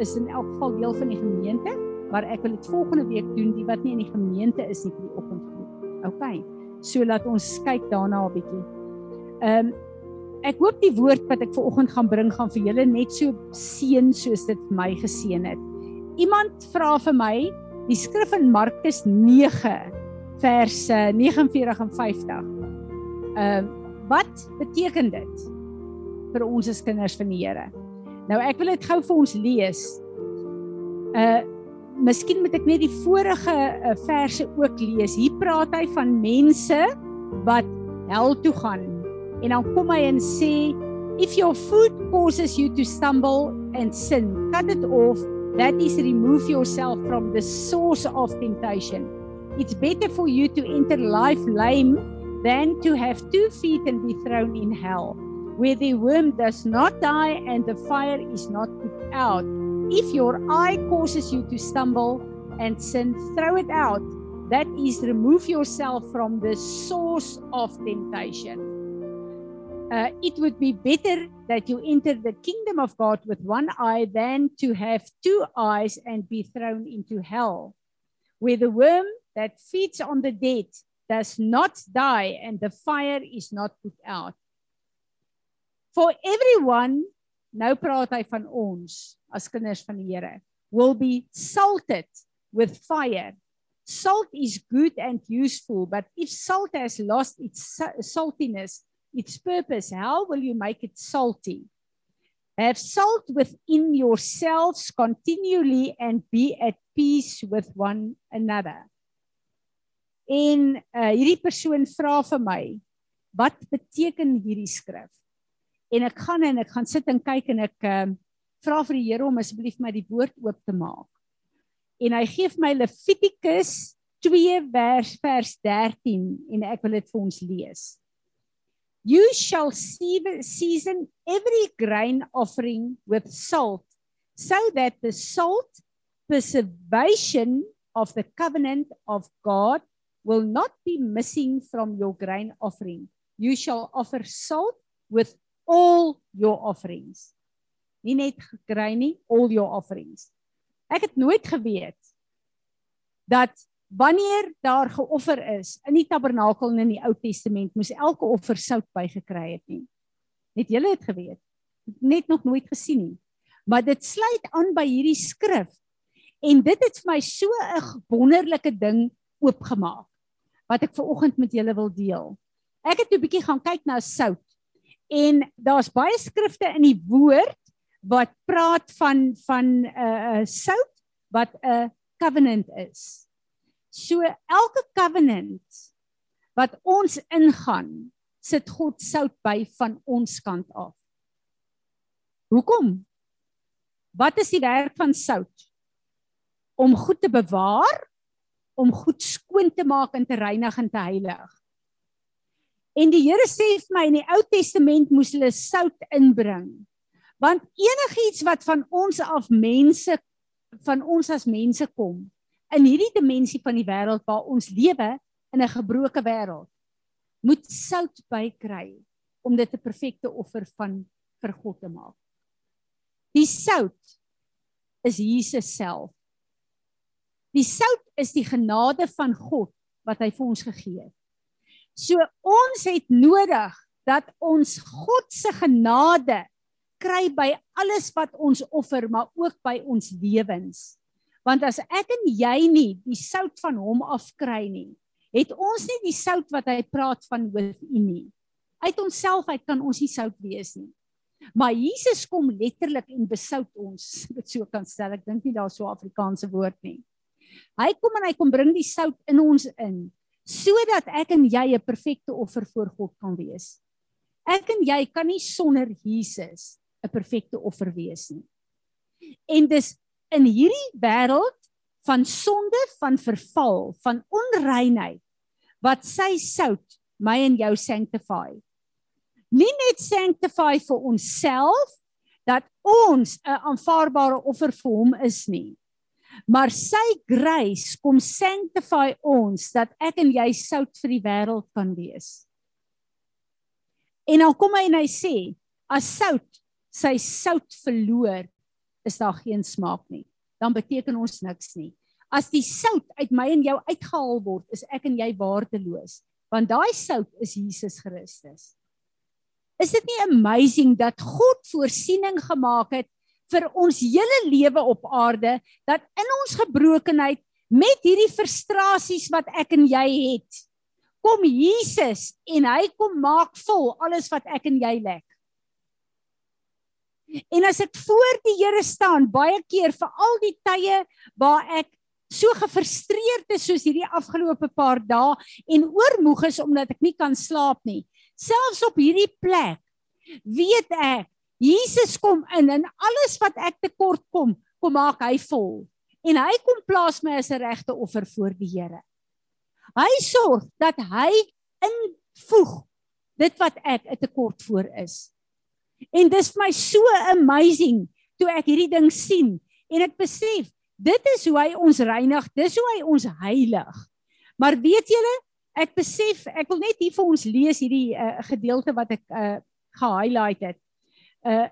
is in elk geval deel van die gemeente, maar ek wil dit volgende week doen die wat nie in die gemeente is nie vir die oggendgroep. OK. So laat ons kyk daarna 'n bietjie. Ehm um, ek hoop die woord wat ek vanoggend gaan bring gaan vir julle net so seën soos dit my geseën het. Iemand vra vir my die skrif in Markus 9 vers 49 en 50. Ehm uh, wat beteken dit vir ons as kinders van die Here? Nou ek wil dit gou vir ons lees. Uh Miskien moet ek net die vorige uh, verse ook lees. Hier praat hy van mense wat hel toe gaan. En dan kom hy en sê if your food causes you to stumble and sin, cut it off. That is remove yourself from the source of temptation. It's better for you to enter life lame than to have two feet and be thrown in hell where the worm does not die and the fire is not put out. If your eye causes you to stumble and sin, throw it out. That is, remove yourself from the source of temptation. Uh, it would be better that you enter the kingdom of God with one eye than to have two eyes and be thrown into hell, where the worm that feeds on the dead does not die and the fire is not put out. For everyone, nou praat hy van ons as kinders van die Here, will be salted with fire. Salt is good and useful, but if salt has lost its saltiness, its purpose, how will you make it salty? Have salt within yourselves continually and be at peace with one another. En uh, hierdie persoon vra vir my, wat beteken hierdie skrif? En ek gaan en ek gaan sit en kyk en ek uh, vra vir die Here om asseblief my die woord oop te maak. En hy gee my Levitikus 2 vers vers 13 en ek wil dit vir ons lees. You shall season every grain offering with salt so that the salt preservation of the covenant of God will not be missing from your grain offering. You shall offer salt with all your offerings. Nie net gekry nie, all your offerings. Ek het nooit geweet dat wanneer daar geoffer is in die tabernakel en in die Ou Testament moes elke offer sout bygekry het nie. Het julle dit geweet? Net nog nooit gesien nie. Maar dit sluit aan by hierdie skrif en dit het vir my so 'n wonderlike ding oopgemaak wat ek ver oggend met julle wil deel. Ek het 'n bietjie gaan kyk na sout en daar's baie skrifte in die woord wat praat van van 'n uh, uh, sout wat 'n covenant is. So elke covenant wat ons ingaan, sit God sout by van ons kant af. Hoekom? Wat is die werk van sout? Om goed te bewaar, om goed skoon te maak en te reinig en te heilig. En die Here sê vir my in die Ou Testament moes hulle sout inbring. Want enigiets wat van ons af mense van ons as mense kom in hierdie dimensie van die wêreld waar ons lewe in 'n gebroke wêreld moet sout bykry om dit 'n perfekte offer van vir God te maak. Die sout is Jesus self. Die sout is die genade van God wat hy vir ons gegee het. So ons het nodig dat ons God se genade kry by alles wat ons offer, maar ook by ons lewens. Want as ek en jy nie die sout van hom afkry nie, het ons nie die sout wat hy praat van within nie. Uit onsself uit kan ons nie sout wees nie. Maar Jesus kom letterlik en besout ons, dit so kan stel. Ek dink nie daar's so Afrikaanse woord nie. Hy kom en hy kom bring die sout in ons in sodat ek en jy 'n perfekte offer voor God kan wees. Ek en jy kan nie sonder Jesus 'n perfekte offer wees nie. En dis in hierdie wêreld van sonde, van verval, van onreinheid wat sy sout my en jou sanctify. Nie net sanctify vir onsself dat ons 'n aanvaarbare offer vir hom is nie, Maar sy grace kom sanctify ons dat ek en jy sout vir die wêreld kan wees. En dan kom hy en hy sê, as sout sy sout verloor, is daar geen smaak nie. Dan beteken ons niks nie. As die sout uit my en jou uitgehaal word, is ek en jy waardeloos, want daai sout is Jesus Christus. Is dit nie amazing dat God voorsiening gemaak het vir ons hele lewe op aarde dat in ons gebrokenheid met hierdie frustrasies wat ek en jy het, kom Jesus en hy kom maak vol alles wat ek en jy lek. En as ek voor die Here staan, baie keer vir al die tye waar ek so gefrustreerd is soos hierdie afgelope paar dae en oormoeg is omdat ek nie kan slaap nie. Selfs op hierdie plek weet ek Jesus kom in en alles wat ek tekort kom, kom maak hy vol. En hy kom plaas my as 'n regte offer voor die Here. Hy sorg dat hy invoeg dit wat ek 'n tekort voor is. En dis vir my so amazing toe ek hierdie ding sien en ek besef dit is hoe hy ons reinig, dis hoe hy ons heilig. Maar weet julle, ek besef ek wil net hier vir ons lees hierdie uh, gedeelte wat ek uh, gehighlight het. Uh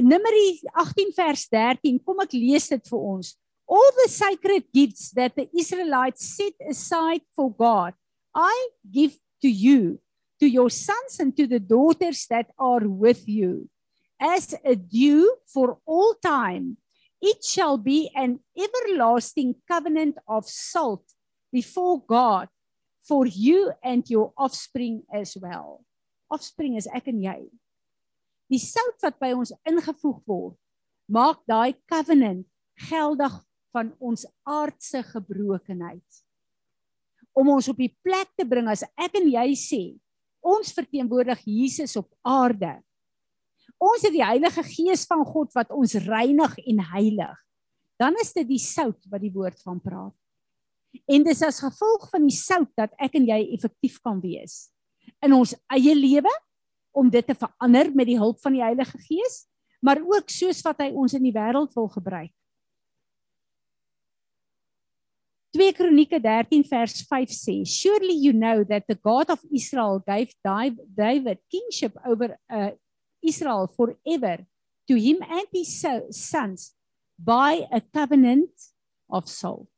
Numeri 18 vers 13, kom ek lees dit vir ons. All the sacred gifts that the Israelites set aside for God, I give to you to your sons and to the daughters that are with you. As a due for all time it shall be an everlasting covenant of salt before God for you and your offspring as well. Offspring is ek en jy die sout wat by ons ingevoeg word maak daai covenant geldig van ons aardse gebrokenheid om ons op die plek te bring as ek en jy sê Ons verteenwoordig Jesus op aarde. Ons het die Heilige Gees van God wat ons reinig en heilig. Dan is dit die sout wat die woord van praat. En dis as gevolg van die sout dat ek en jy effektief kan wees in ons eie lewe om dit te verander met die hulp van die Heilige Gees, maar ook soos wat hy ons in die wêreld wil gebruik. 2 Kronieke 13 vers 5 sê, "Surely you know that the God of Israel gave David kingship over uh, Israel forever to him and his sons by a covenant of salt."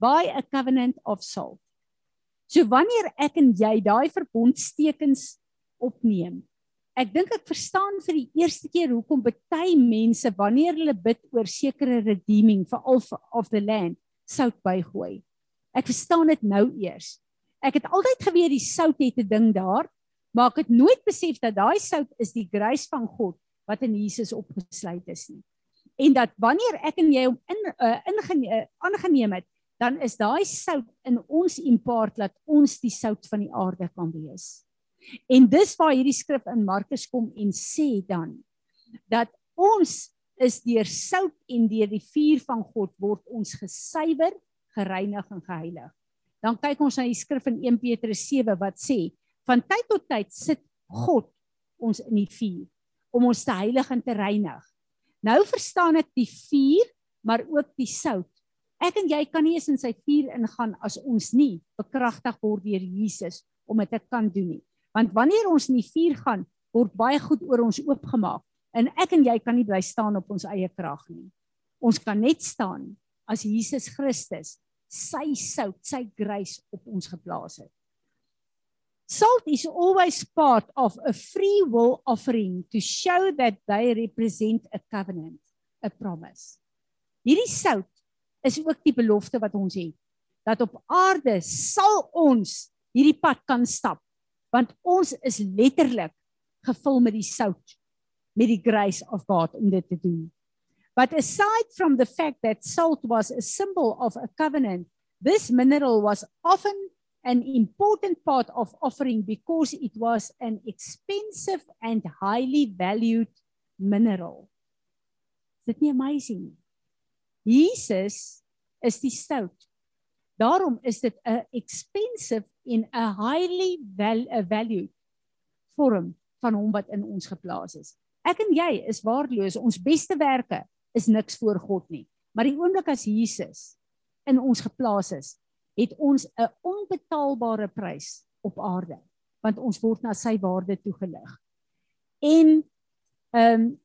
By a covenant of salt. So wanneer ek en jy daai verbondstekens opneem, ek dink ek verstaan vir die eerste keer hoekom baie mense wanneer hulle bid oor sekere redeeming vir al of the land sout bygooi. Ek verstaan dit nou eers. Ek het altyd geweet die sout het 'n ding daar, maar ek het nooit besef dat daai sout is die grace van God wat in Jesus opgesluit is nie. En dat wanneer ek en jy hom in uh, uh, aangeneem het, dan is daai sout in ons impart dat ons die sout van die aarde kan wees. En dis waar hierdie skrif in Markus kom en sê dan dat ons is deur sout en deur die vuur van God word ons gesuiwer, gereinig en geheilig. Dan kyk ons na die skrif in 1 Petrus 7 wat sê, van tyd tot tyd sit God ons in die vuur om ons te heilig en te reinig. Nou verstaan ek die vuur, maar ook die sout. Ek en jy kan nie eens in sy vuur ingaan as ons nie bekragtig word deur Jesus om dit te kan doen nie. Want wanneer ons in die vuur gaan, word baie goed oor ons oopgemaak. En ek en jy kan nie bly staan op ons eie krag nie. Ons kan net staan as Jesus Christus sy sout, sy grace op ons geplaas het. Salt is always part of a free will offering to show that they represent a covenant, a promise. Hierdie sout is ook die belofte wat ons het dat op aarde sal ons hierdie pad kan stap want ons is letterlik gevul met die sout met die grace of God om dit te doen. But aside from the fact that salt was a symbol of a covenant, this mineral was often an important part of offering because it was an expensive and highly valued mineral. Is dit nie amazing? Jesus is die sout. Daarom is dit 'n expensive en 'n highly valued vorm van hom wat in ons geplaas is. Ek en jy is waardeloos. Ons beste werke is niks voor God nie. Maar die oomblik as Jesus in ons geplaas is, het ons 'n onbetaalbare prys op aarde, want ons word na sy waarde toegelig. En Ehm um,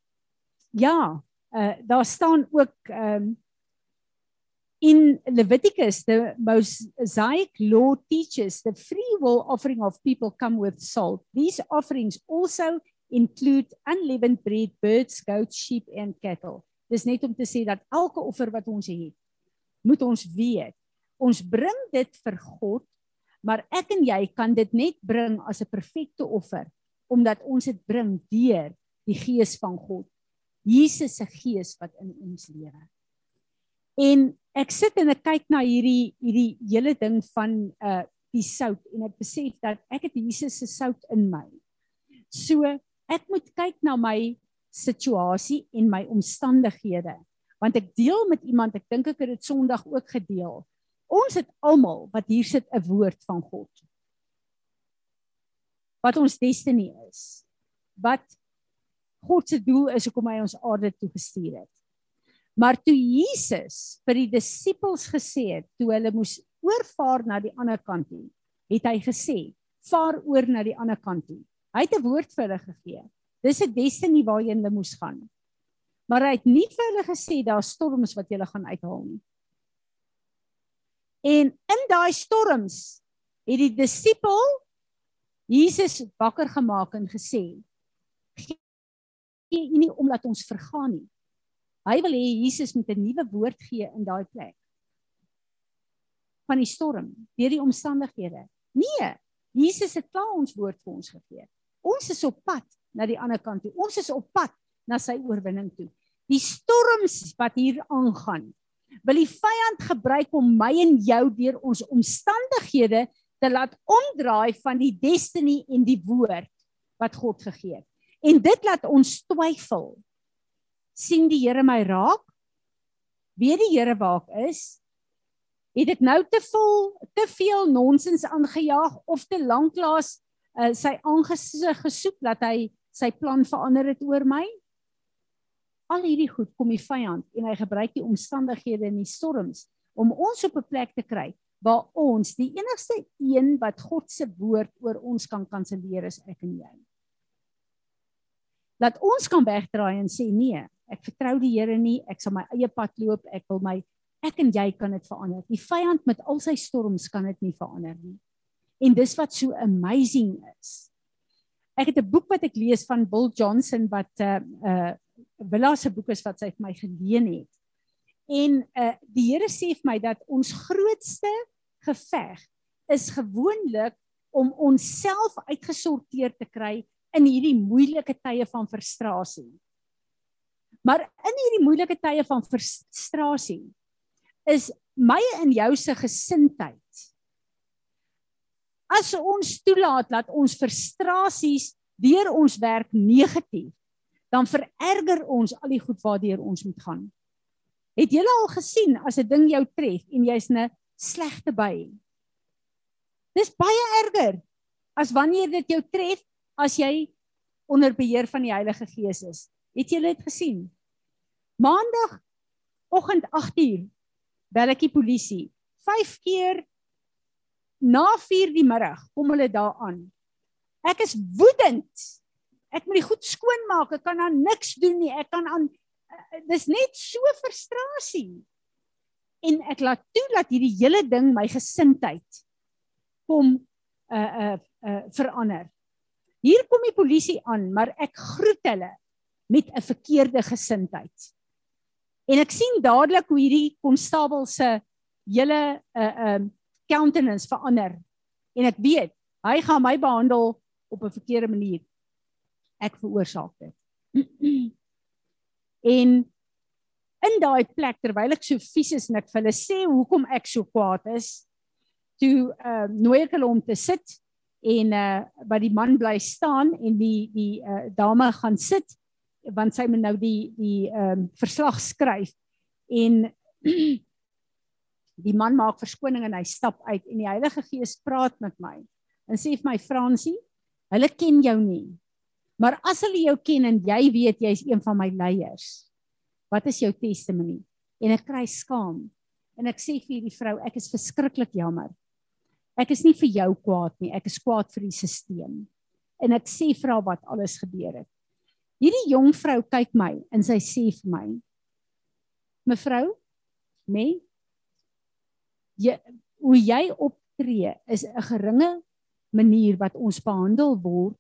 ja, uh daar staan ook ehm um, in Leviticus the Mosaic law teaches the free will offering of people come with salt. These offerings also include unleavened bread, birds, goats, sheep and cattle. Dis net om te sê dat elke offer wat ons het, moet ons weet, ons bring dit vir God, maar ek en jy kan dit net bring as 'n perfekte offer omdat ons dit bring deur die gees van God. Jesus se gees wat in ons lewe. En ek sit en ek kyk na hierdie hierdie hele ding van uh die sout en ek besef dat ek het Jesus se sout in my. So ek moet kyk na my situasie en my omstandighede want ek deel met iemand ek dink ek het dit Sondag ook gedeel. Ons het almal wat hier sit 'n woord van God. Wat ons destiny is. Wat God se doel is hoekom hy ons aarde toe gestuur het. Maar toe Jesus vir die disippels gesê het toe hulle moes oorvaar na die ander kant toe, het hy gesê: "Vaar oor na die ander kant toe." Hy het 'n woord vir hulle gegee. Dis 'n destiny waarheen hulle moes gaan. Maar hy het nie vir hulle gesê daar storms wat julle gaan uithaal nie. En in daai storms het die disipel Jesus wakker gemaak en gesê: gee U nie omdat ons vergaan nie. Hy wil hê Jesus moet 'n nuwe woord gee in daai plek. Van die storm, deur die omstandighede. Nee, Jesus het klaar ons woord vir ons gegee. Ons is op pad na die ander kant toe. Ons is op pad na sy oorwinning toe. Die storms wat hier aangaan, wil die vyand gebruik om my en jou deur ons omstandighede te laat omdraai van die destiny en die woord wat God gegee het. En dit laat ons twyfel. Sien die Here my raak? Weet die Here waar ek is? Het ek nou te vol te veel nonsens aangejaag of te lanklaas uh, sy aangesig gesoek dat hy sy plan verander het oor my? Al hierdie goed kom die vyand en hy gebruik die omstandighede en die storms om ons op 'n plek te kry waar ons die enigste een wat God se woord oor ons kan kanselleer is ek en jy dat ons kan wegdraai en sê nee, ek vertrou die Here nie, ek sal my eie pad loop, ek wil my ek en jy kan dit verander. Die vyand met al sy storms kan dit nie verander nie. En dis wat so amazing is. Ek het 'n boek wat ek lees van Bill Johnson wat 'n uh, uh Willa se boek is wat sy vir my geleen het. En uh die Here sê vir my dat ons grootste geveg is gewoonlik om onsself uitgesorteer te kry in hierdie moeilike tye van frustrasie. Maar in hierdie moeilike tye van frustrasie is my en jou se gesindheid. As ons toelaat dat ons frustrasies deur ons werk negatief, dan vererger ons al die goed waardeur ons moet gaan. Het jy al gesien as 'n ding jou tref en jy's 'n slegte by? Dis baie erger as wanneer dit jou tref as jy onder beheer van die Heilige Gees is. Het jy dit gesien? Maandag oggend 8uur bel ek die polisie. 5 keer na 4 die middag kom hulle daar aan. Ek is woedend. Ek moet die goed skoonmaak. Ek kan aan niks doen nie. Ek kan aan dis net so frustrasie. En ek laat toe dat hierdie hele ding my gesindheid kom uh uh uh verander. Hier kom die polisie aan, maar ek groet hulle met 'n verkeerde gesindheid. En ek sien dadelik hoe hierdie konstabel se hele 'n uh, 'n uh, countenance verander. En ek weet, hy gaan my behandel op 'n verkeerde manier. Ek veroorsaak dit. en in daai plek terwyl ek so vies is en ek vir hulle sê hoekom ek so kwaad is, toe uh, nooi ek hulle om te sit en uh by die man bly staan en die die uh dame gaan sit want sy moet nou die die ehm um, verslag skryf en die man maak verskoning en hy stap uit en die Heilige Gees praat met my en sê vir my Fransie hulle ken jou nie maar as hulle jou ken en jy weet jy's een van my leiers wat is jou testimonie en ek kry skaam en ek sê vir die vrou ek is verskriklik jammer Ek is nie vir jou kwaad nie, ek is kwaad vir die stelsel. En ek sê vra wat alles gebeur het. Hierdie jong vrou kyk my en sy sê vir my: "Mevrou, nê? Nee, jy hoe jy optree is 'n geringe manier wat ons behandel word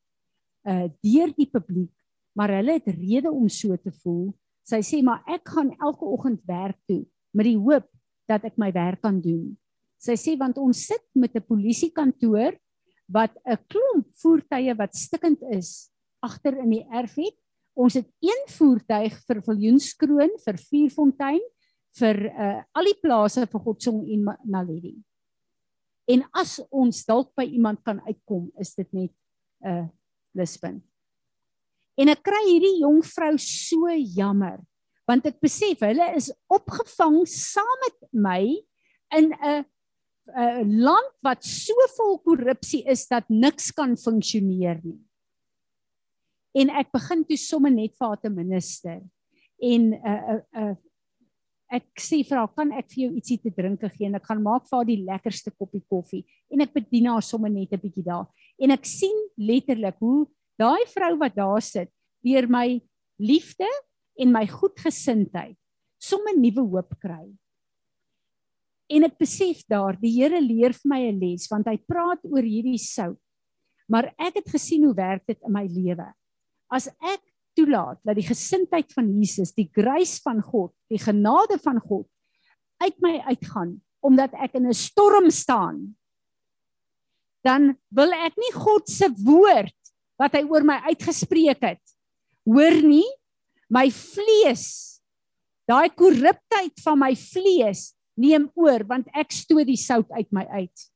uh deur die publiek, maar hulle het rede om so te voel. Sy sê maar ek gaan elke oggend werk toe met die hoop dat ek my werk kan doen. Sy sê want ons sit met 'n polisiekantoor wat 'n klomp voertuie wat stikkend is agter in die erf het Ons het een voertuig vir Viljoenskroon, vir Vierfontein, vir uh al die plase vir Godsong en Naledi. En as ons dalk by iemand kan uitkom, is dit net 'n uh, Lisbon. En ek kry hierdie jong vrou so jammer want ek besef hulle is opgevang saam met my in 'n 'n land wat so vol korrupsie is dat niks kan funksioneer nie en ek begin toe sommer net vir haar te minister en uh uh ek sê vir haar kan ek vir jou ietsie te drinke gee? En ek gaan maak vir haar die lekkerste koppie koffie. En ek bedien haar sommer net 'n bietjie daar. En ek sien letterlik hoe daai vrou wat daar sit deur my liefde en my goedgesindheid sommer nuwe hoop kry. En ek besef daar die Here leer vir my 'n les want hy praat oor hierdie sout. Maar ek het gesien hoe werk dit in my lewe as ek toelaat dat die gesindheid van Jesus, die grace van God, die genade van God uit my uitgaan omdat ek in 'n storm staan, dan wil ek nie God se woord wat hy oor my uitgespreek het hoor nie my vlees daai korruptheid van my vlees neem oor want ek stoot die sout uit my uit.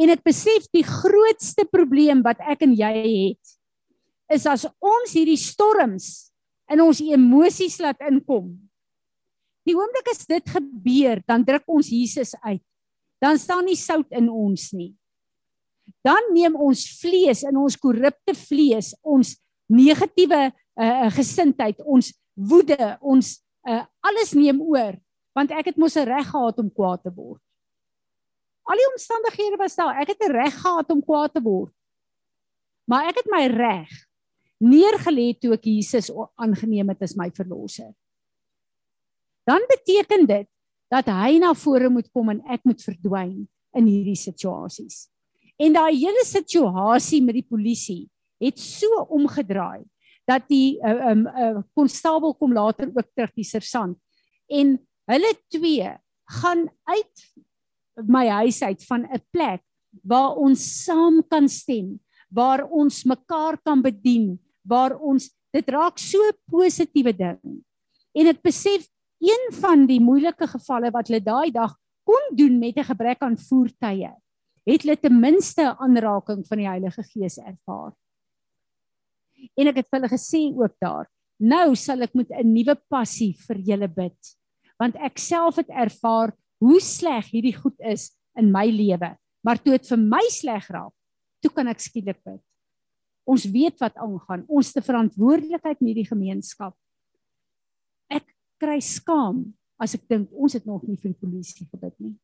En ek besef die grootste probleem wat ek en jy het is as ons hierdie storms in ons emosies laat inkom. Die oomblik as dit gebeur, dan druk ons Jesus uit. Dan staan nie sout in ons nie. Dan neem ons vlees in ons korrupte vlees, ons negatiewe uh, gesindheid, ons woede, ons uh, alles neem oor, want ek het mos 'n reg gehad om kwaad te word. Al die omstandighede was daar, ek het 'n reg gehad om kwaad te word. Maar ek het my reg neergelê toe ek Jesus aangeneem het as my verlosser. Dan beteken dit dat hy na vore moet kom en ek moet verdwyn in hierdie situasies. En daai hele situasie met die polisie het so omgedraai dat die ehm uh, uh, konstabel kom later ook terug die sersant en hulle twee gaan uit my huis uit van 'n plek waar ons saam kan stem, waar ons mekaar kan bedien, waar ons dit raak so positiewe ding. En ek besef een van die moeilike gevalle wat hulle daai dag kon doen met 'n gebrek aan voertuie, het hulle ten minste 'n aanraking van die Heilige Gees ervaar. En ek het vir hulle gesê ook daar, nou sal ek met 'n nuwe passie vir julle bid, want ek self het ervaar hoe sleg hierdie goed is in my lewe, maar toe dit vir my sleg raak, toe kan ek skielik bid. Ons weet wat aangaan. Ons te verantwoordelikheid in hierdie gemeenskap. Ek kry skaam as ek dink ons het nog nie vir die polisie gebid nie.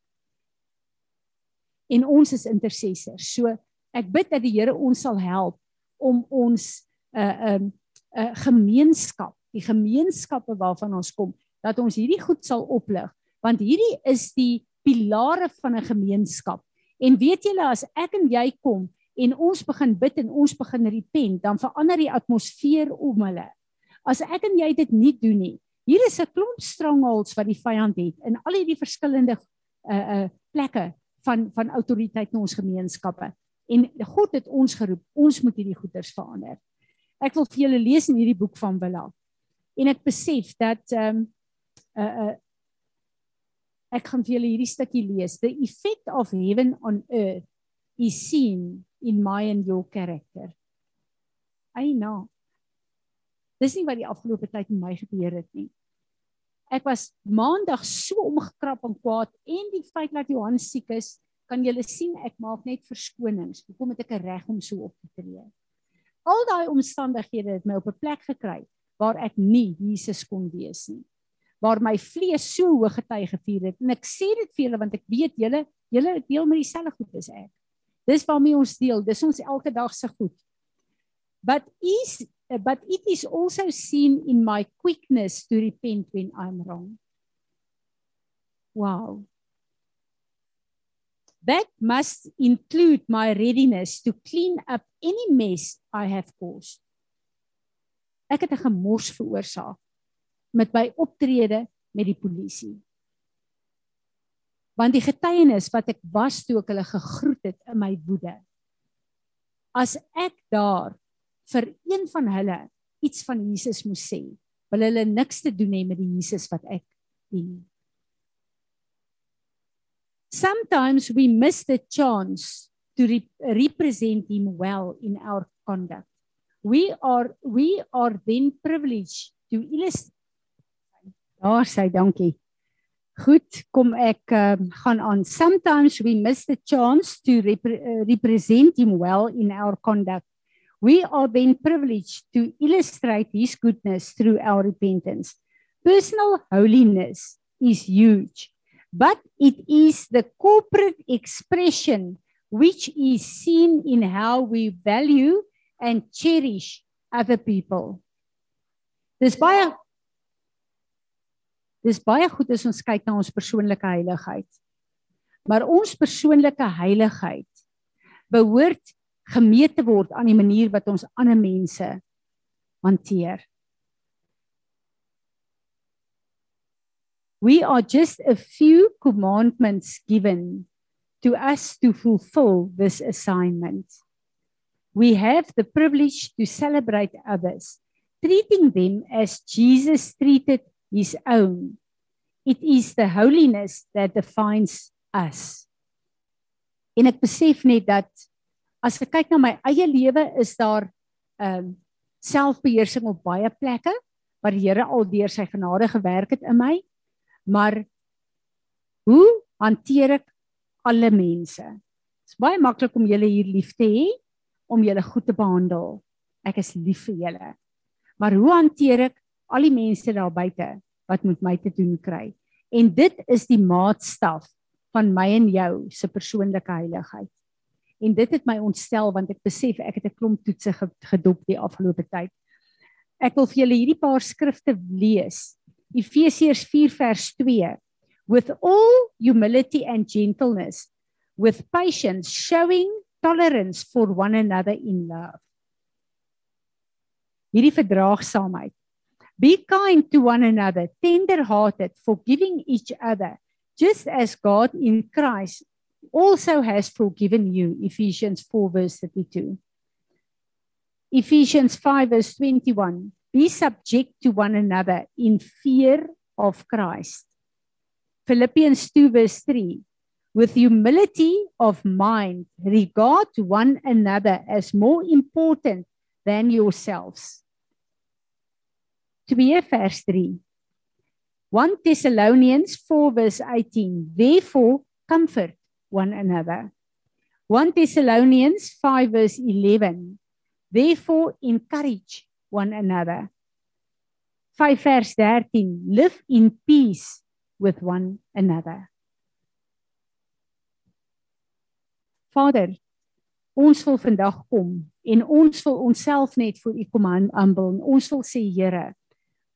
En ons is intercessors. So ek bid dat die Here ons sal help om ons 'n uh, 'n 'n uh, gemeenskap, die gemeenskappe waarvan ons kom, dat ons hierdie goed sal oplig, want hierdie is die pilare van 'n gemeenskap. En weet julle as ek en jy kom en ons begin bid en ons begin repent, dan verander die atmosfeer om hulle. As ek en jy dit nie doen nie, hier is 'n klomp strongholds wat die vyand het in al hierdie verskillende uh uh plekke van van autoriteit in ons gemeenskappe. En God het ons geroep, ons moet hierdie goeders verander. Ek wil vir julle lees in hierdie boek van Willa. En ek besef dat ehm um, uh uh ek gaan vir julle hierdie stukkie lees. The effect of heaven on earth is seen in my and your character. I know. Dis nie wat die afgelope tyd met my gebeur het nie. Ek was maandag so omgekrap en kwaad en die feit dat Johan siek is, kan julle sien ek maak net verskonings. Hoekom het ek 'n reg om so op te tree? Al daai omstandighede het my op 'n plek gekry waar ek nie Jesus kon wees nie. Waar my vlees so hoog getuig gevier het en ek sê dit vir julle want ek weet julle julle deel met dieselfde goed as ek. Dis waarmee ons deel. Dis ons elke dag se goed. But is but it is also seen in my quickness to repent when I'm wrong. Wow. That must include my readiness to clean up any mess I have caused. Ek het 'n gemors veroorsaak met my optrede met die polisie. Want die getuienis wat ek was toe ek hulle gegroet het in my woede. As ek daar vir een van hulle iets van Jesus moes sê, wil hulle niks te doen hê met die Jesus wat ek dien. Sometimes we miss the chance to re represent him well in our conduct. We are we are then privileged to illustrate Daar sê dankie. Goed, kom ek um, gaan aan. Sometimes we miss the chance to rep uh, represent him well in our conduct. We are then privileged to illustrate his goodness through our repentance. Personal holiness is huge, but it is the corporate expression which is seen in how we value and cherish other people. Dis baie Dis baie goed as ons kyk na ons persoonlike heiligheid. Maar ons persoonlike heiligheid behoort gemeet te word aan die manier wat ons ander mense hanteer. We are just a few commandments given to us to fulfill this assignment. We have the privilege to celebrate others, treating them as Jesus treated his own. It is the holiness that defines us. En ek besef net dat as ek kyk na my eie lewe is daar ehm um, selfbeheersing op baie plekke waar die Here al deur sy genade gewerk het in my. Maar hoe hanteer ek alle mense? Dit is baie maklik om julle hier lief te hê, om julle goed te behandel. Ek is lief vir julle. Maar hoe hanteer ek al die mense daar buite wat met my te doen kry. En dit is die maatstaf van my en jou se persoonlike heiligheid. En dit het my ontstel want ek besef ek het 'n klomp toetse gedop die afgelope tyd. Ek wil vir julle hierdie paar skrifte lees. Efesiërs 4 vers 2. With all humility and gentleness, with patience showing tolerance for one another in love. Hierdie verdraagsaamheid Be kind to one another, tender-hearted, forgiving each other, just as God in Christ also has forgiven you. Ephesians 4 verse 32. Ephesians 5 verse 21. Be subject to one another in fear of Christ. Philippians 2 verse 3. With humility of mind, regard one another as more important than yourselves. 2 vers 3. 1 Thessalonians 4 verse 18. Therefore comfort one another. 1 Thessalonians 5 verse 11. Therefore encourage one another. 5 vers 13. Live in peace with one another. Vader, ons wil vandag kom en ons wil onsself net vir u kom aanbid. Ons wil sê Here,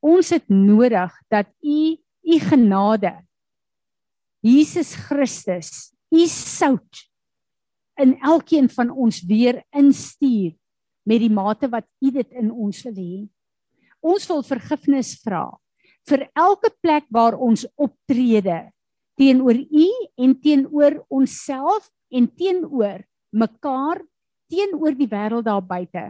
ons het nodig dat u u genade Jesus Christus u sout in elkeen van ons weer instuur met die mate wat u dit in ons wil hê. Ons wil vergifnis vra vir elke plek waar ons optrede teenoor u en teenoor onsself en teenoor mekaar teenoor die wêreld daar buite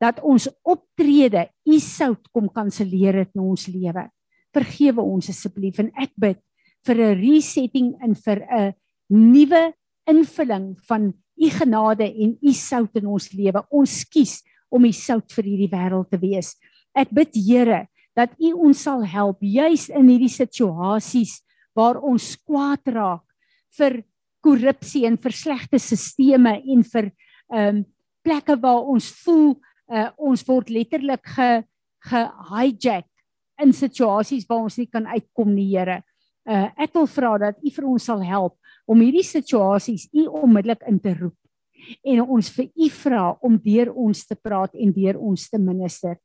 dat ons optrede u sout kom kanselleer het in ons lewe. Vergewe ons asseblief en ek bid vir 'n resetting en vir 'n nuwe invulling van u genade en u sout in ons lewe. Ons kies om u sout vir hierdie wêreld te wees. Ek bid Here dat u ons sal help juis in hierdie situasies waar ons kwaad raak vir korrupsie en vir slegte sisteme en vir ehm um, plekke waar ons voel uh, ons word letterlik ge ge hijack in situasies waar ons nie kan uitkom nie Here. Uh, ek wil vra dat U vir ons sal help om hierdie situasies U onmiddellik in te roep en ons vir U vra om deur ons te praat en deur ons te minister.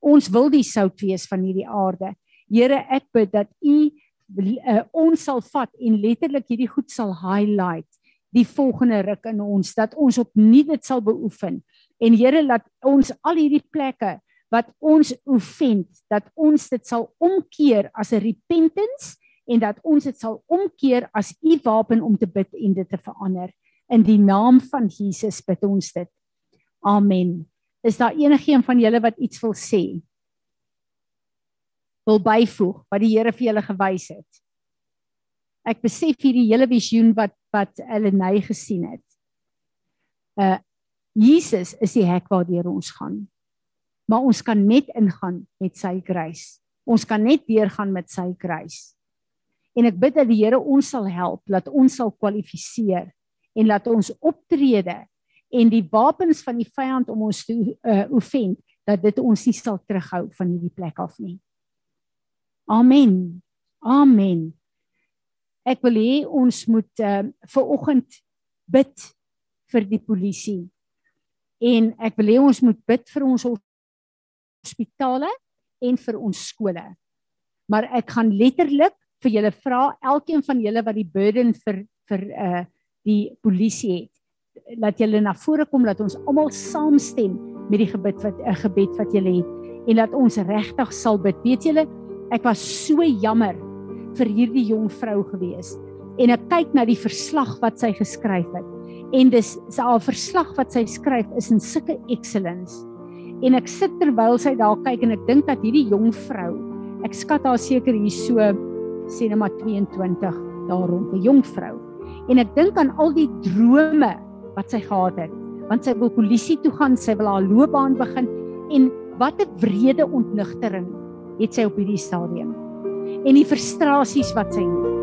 Ons wil die sout wees van hierdie aarde. Here, ek bid dat U uh, ons sal vat en letterlik hierdie goed sal highlight die volgende ruk in ons dat ons opnuut dit sal beoefen. En Here, laat ons al hierdie plekke wat ons oefen, dat ons dit sal omkeer as 'n repentance en dat ons dit sal omkeer as u wapen om te bid en dit te verander. In die naam van Jesus bid ons dit. Amen. Is daar enigiemand van julle wat iets wil sê? Wil byvoeg wat die Here vir julle gewys het? Ek besef hierdie hele visioen wat wat hulle nei gesien het. Uh Jesus is die hek waardeur ons gaan maar ons kan net ingaan met sy grys. Ons kan net deurgaan met sy grys. En ek bid dat die Here ons sal help, dat ons sal kwalifiseer en laat ons optrede en die wapens van die vyand om ons te uh, oefen dat dit ons nie sal terughou van hierdie plek af nie. Amen. Amen. Ek wil hê ons moet uh, vir oggend bid vir die polisie. En ek wil hê ons moet bid vir ons hospitale en vir ons skole. Maar ek gaan letterlik vir julle vra, elkeen van julle wat die burden vir vir uh die polisie het, laat julle na vore kom dat ons almal saamstem met die gebed wat 'n uh, gebed wat julle het en dat ons regtig sal bid. Weet julle, ek was so jammer vir hierdie jong vrou gewees en ek kyk na die verslag wat sy geskryf het. En dis sy verslag wat sy skryf is in sulke excellence. En ek sit terwyl sy daar kyk en ek dink dat hierdie jong vrou ek skat haar seker hier so net maar 22 daar rond 'n jong vrou. En ek dink aan al die drome wat sy gehad het want sy wil polisie toe gaan sy wil haar loopbaan begin en wat 'n wrede ontnigtering het sy op hierdie stadium. En die frustrasies wat sy het